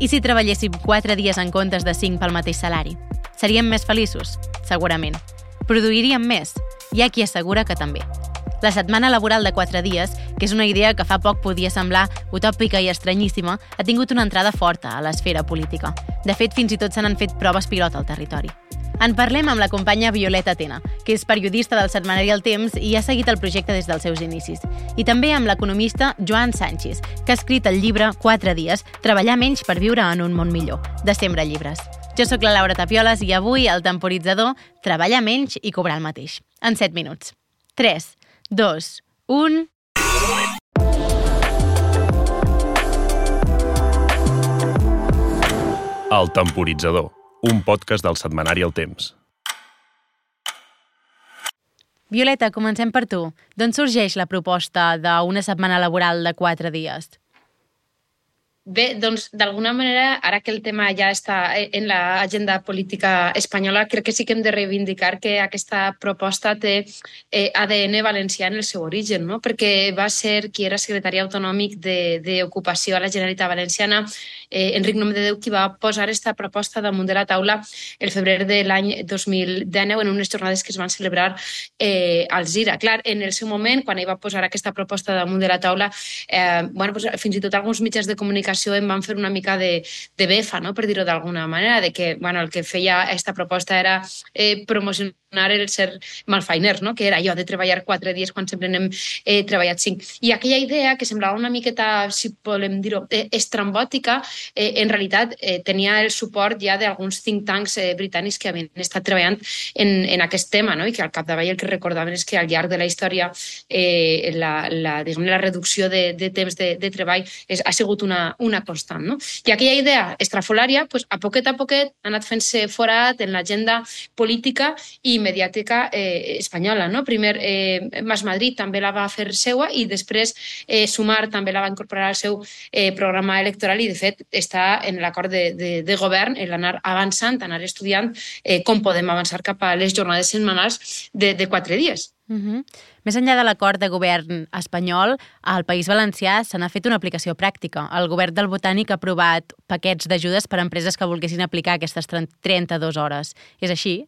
I si treballéssim 4 dies en comptes de 5 pel mateix salari? Seríem més feliços? Segurament. Produiríem més? Hi ha qui assegura que també. La setmana laboral de 4 dies, que és una idea que fa poc podia semblar utòpica i estranyíssima, ha tingut una entrada forta a l'esfera política. De fet, fins i tot se n'han fet proves pilot al territori. En parlem amb la companya Violeta Tena, que és periodista del setmanari El Temps i ha seguit el projecte des dels seus inicis. I també amb l'economista Joan Sánchez, que ha escrit el llibre 4 dies, treballar menys per viure en un món millor, de Sembra Llibres. Jo sóc la Laura Tapioles i avui el temporitzador treballar menys i cobrar el mateix. En 7 minuts. 3, 2, 1... El Temporitzador, un podcast del setmanari El Temps. Violeta, comencem per tu. D'on sorgeix la proposta d'una setmana laboral de 4 dies? Bé, doncs d'alguna manera, ara que el tema ja està en l'agenda política espanyola, crec que sí que hem de reivindicar que aquesta proposta té eh, ADN valencià en el seu origen, no? perquè va ser qui era secretari autonòmic d'Ocupació a la Generalitat Valenciana, eh, Enric Nom de Déu, qui va posar aquesta proposta damunt de la taula el febrer de l'any 2019 en unes jornades que es van celebrar eh, al Zira. Clar, en el seu moment, quan ell va posar aquesta proposta damunt de la taula, eh, bueno, pues, fins i tot alguns mitjans de comunicació comunicació em van fer una mica de, de befa, no? per dir-ho d'alguna manera, de que bueno, el que feia aquesta proposta era eh, promocionar el ser malfainer, no? que era allò de treballar quatre dies quan sempre n'hem eh, treballat cinc. I aquella idea, que semblava una miqueta, si volem dir-ho, eh, estrambòtica, eh, en realitat eh, tenia el suport ja d'alguns think tanks eh, britànics que havien estat treballant en, en aquest tema no? i que al capdavall el que recordaven és que al llarg de la història eh, la, la, diguem, la reducció de, de temps de, de treball és, ha sigut una, una constant. No? I aquella idea estrafolària, pues, a poquet a poquet, ha anat fent-se forat en l'agenda política i mediàtica eh, espanyola. No? Primer, eh, Mas Madrid també la va fer seua i després eh, Sumar també la va incorporar al seu eh, programa electoral i, de fet, està en l'acord de, de, de govern l'anar avançant, anar estudiant eh, com podem avançar cap a les jornades setmanals de, de quatre dies. Uh -huh. Més enllà de l'acord de govern espanyol, al País Valencià se n'ha fet una aplicació pràctica. El govern del Botànic ha aprovat paquets d'ajudes per a empreses que volguessin aplicar aquestes 32 hores. És així?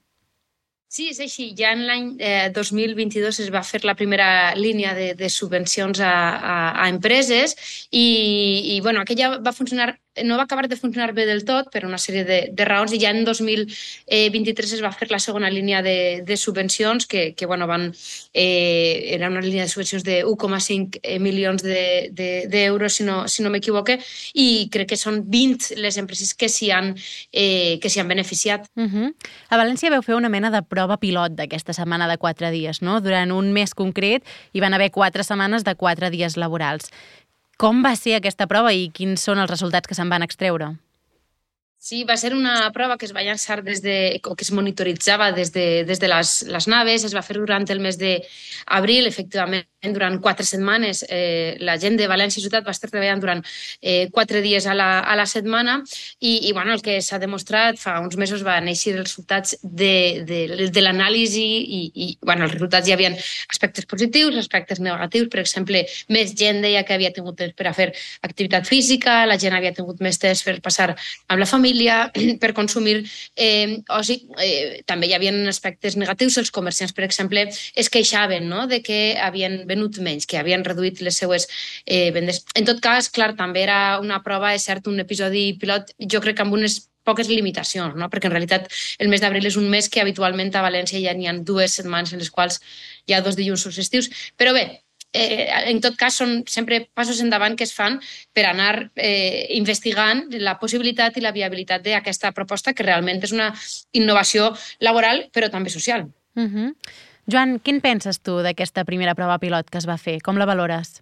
Sí, és així. Ja en l'any eh, 2022 es va fer la primera línia de, de subvencions a, a, a empreses i, i bueno, aquella va funcionar no va acabar de funcionar bé del tot per una sèrie de, de raons i ja en 2023 es va fer la segona línia de, de subvencions que, que bueno, van, eh, era una línia de subvencions de 1,5 eh, milions d'euros, de, de, si no, si no m'equivoque, i crec que són 20 les empreses que s'hi han, eh, que han beneficiat. Uh -huh. A València veu fer una mena de prova pilot d'aquesta setmana de 4 dies, no? Durant un mes concret hi van haver 4 setmanes de 4 dies laborals. Com va ser aquesta prova i quins són els resultats que se'n van extreure? Sí, va ser una prova que es va llançar des de, o que es monitoritzava des de, des de les, les naves, es va fer durant el mes d'abril, efectivament, durant quatre setmanes. Eh, la gent de València Ciutat va estar treballant durant eh, quatre dies a la, a la setmana i, i bueno, el que s'ha demostrat fa uns mesos van néixer els resultats de, de, de l'anàlisi i, i bueno, els resultats hi havia aspectes positius, aspectes negatius. Per exemple, més gent deia que havia tingut temps per a fer activitat física, la gent havia tingut més temps per passar amb la família, per consumir eh, oci. Eh, també hi havia aspectes negatius. Els comerciants, per exemple, es queixaven no? de que havien venut menys, que havien reduït les seues eh, vendes. En tot cas, clar, també era una prova, és cert, un episodi pilot, jo crec que amb unes poques limitacions, no? perquè en realitat el mes d'abril és un mes que habitualment a València ja n'hi ha dues setmanes en les quals hi ha dos dilluns estius. Però bé, eh, en tot cas són sempre passos endavant que es fan per anar eh, investigant la possibilitat i la viabilitat d'aquesta proposta que realment és una innovació laboral però també social. Uh -huh. Joan, quin penses tu d'aquesta primera prova pilot que es va fer? Com la valores?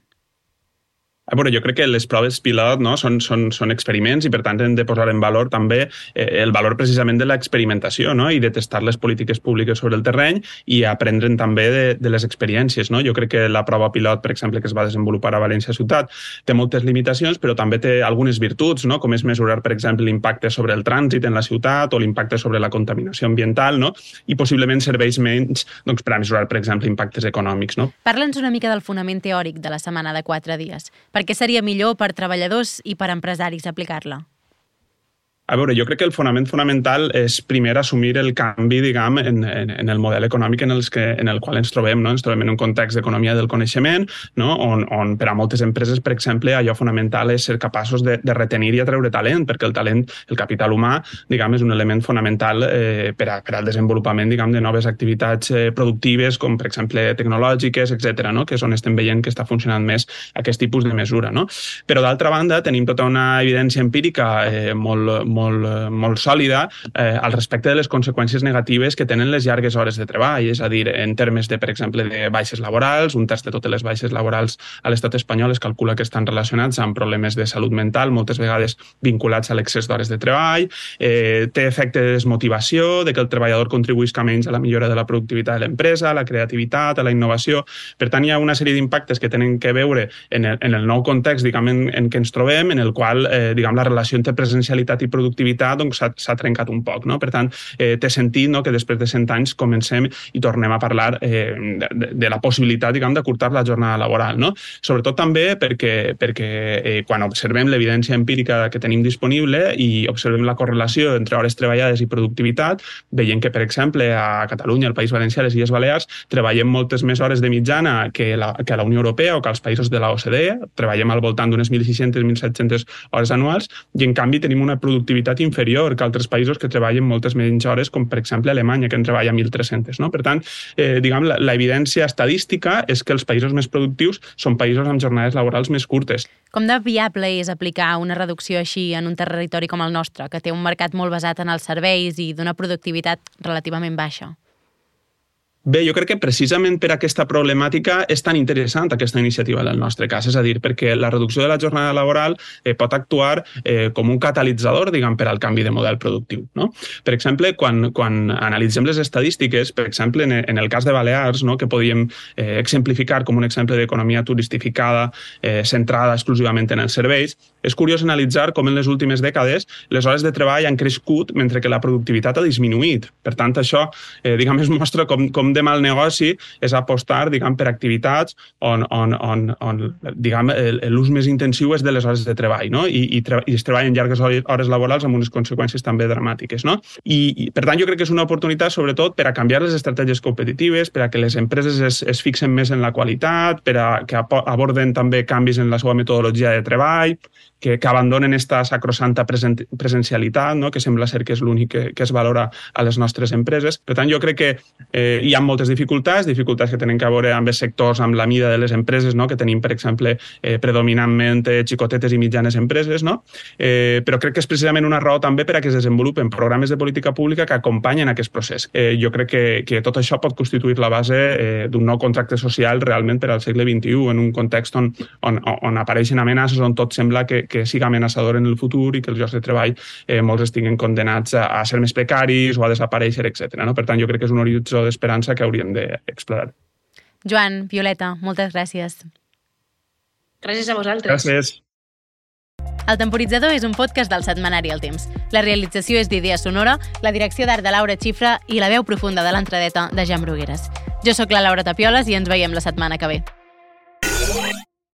A veure, jo crec que les proves pilot no, són, són, són experiments i per tant hem de posar en valor també eh, el valor precisament de l'experimentació no? i de testar les polítiques públiques sobre el terreny i aprendre'n també de, de les experiències. No? Jo crec que la prova pilot, per exemple, que es va desenvolupar a València Ciutat, té moltes limitacions, però també té algunes virtuts, no? com és mesurar, per exemple, l'impacte sobre el trànsit en la ciutat o l'impacte sobre la contaminació ambiental no? i possiblement serveix menys doncs, per a mesurar, per exemple, impactes econòmics. No? Parla'ns una mica del fonament teòric de la setmana de quatre dies. Per per què seria millor per treballadors i per empresaris aplicar-la? A veure, jo crec que el fonament fonamental és primer assumir el canvi, diguem, en, en, en el model econòmic en, els que, en el qual ens trobem. No? Ens trobem en un context d'economia del coneixement, no? on, on per a moltes empreses, per exemple, allò fonamental és ser capaços de, de retenir i atreure talent, perquè el talent, el capital humà, diguem, és un element fonamental eh, per, a, per al desenvolupament diguem, de noves activitats eh, productives, com per exemple tecnològiques, etc, no? que és on estem veient que està funcionant més aquest tipus de mesura. No? Però d'altra banda, tenim tota una evidència empírica eh, molt, molt, molt sòlida eh, al respecte de les conseqüències negatives que tenen les llargues hores de treball, és a dir, en termes de, per exemple, de baixes laborals, un terç de totes les baixes laborals a l'estat espanyol es calcula que estan relacionats amb problemes de salut mental, moltes vegades vinculats a l'excés d'hores de treball, eh, té efecte de desmotivació, de que el treballador contribuïsca menys a la millora de la productivitat de l'empresa, a la creativitat, a la innovació. Per tant, hi ha una sèrie d'impactes que tenen que veure en el, en el nou context diguem, en, en què ens trobem, en el qual eh, diguem, la relació entre presencialitat i productivitat doncs, s'ha trencat un poc. No? Per tant, eh, té sentit no, que després de 100 anys comencem i tornem a parlar eh, de, de la possibilitat d'acurtar la jornada laboral. No? Sobretot també perquè, perquè eh, quan observem l'evidència empírica que tenim disponible i observem la correlació entre hores treballades i productivitat, veiem que, per exemple, a Catalunya, al País Valencià, les Illes Balears, treballem moltes més hores de mitjana que, la, que la Unió Europea o que als països de la OCDE, treballem al voltant d'unes 1.600-1.700 hores anuals i, en canvi, tenim una productivitat inferior que altres països que treballen moltes menys hores, com, per exemple, Alemanya, que en treballa 1.300. No? Per tant, eh, diguem, la, la evidència estadística és que els països més productius són països amb jornades laborals més curtes. Com de viable és aplicar una reducció així en un territori com el nostre, que té un mercat molt basat en els serveis i d'una productivitat relativament baixa? Bé, jo crec que precisament per aquesta problemàtica és tan interessant aquesta iniciativa en el nostre cas, és a dir, perquè la reducció de la jornada laboral eh, pot actuar eh, com un catalitzador, diguem, per al canvi de model productiu. No? Per exemple, quan, quan analitzem les estadístiques, per exemple, en, en el cas de Balears, no, que podíem eh, exemplificar com un exemple d'economia turistificada eh, centrada exclusivament en els serveis, és curiós analitzar com en les últimes dècades les hores de treball han crescut mentre que la productivitat ha disminuït. Per tant, això, eh, diguem, es mostra com, com de mal negoci és apostar, diguem, per activitats on, on, on, on diguem, l'ús més intensiu és de les hores de treball, no? I, i, tre i es treballen llargues hores laborals amb unes conseqüències també dramàtiques, no? I, i, per tant, jo crec que és una oportunitat, sobretot, per a canviar les estratègies competitives, per a que les empreses es, es fixen més en la qualitat, per a que aborden també canvis en la seva metodologia de treball, que, que abandonen esta sacrosanta presen, presencialitat, no? que sembla ser que és l'únic que, que es valora a les nostres empreses. Per tant, jo crec que eh, hi ha moltes dificultats, dificultats que tenen que veure amb els sectors, amb la mida de les empreses, no? que tenim, per exemple, eh, predominantment xicotetes i mitjanes empreses, no? eh, però crec que és precisament una raó també per a que es desenvolupen programes de política pública que acompanyen aquest procés. Eh, jo crec que, que tot això pot constituir la base eh, d'un nou contracte social realment per al segle XXI, en un context on, on, on apareixen amenaces, on tot sembla que, que siga amenaçador en el futur i que els llocs de treball eh, molts estiguen condenats a, a ser més precaris o a desaparèixer, etc. No? Per tant, jo crec que és un horitzó d'esperança que hauríem d'explorar. Joan, Violeta, moltes gràcies. Gràcies a vosaltres. Gràcies. El Temporitzador és un podcast del setmanari El Temps. La realització és d'Idea Sonora, la direcció d'art de Laura Xifra i la veu profunda de l'entradeta de Jan Brugueres. Jo sóc la Laura Tapioles i ens veiem la setmana que ve.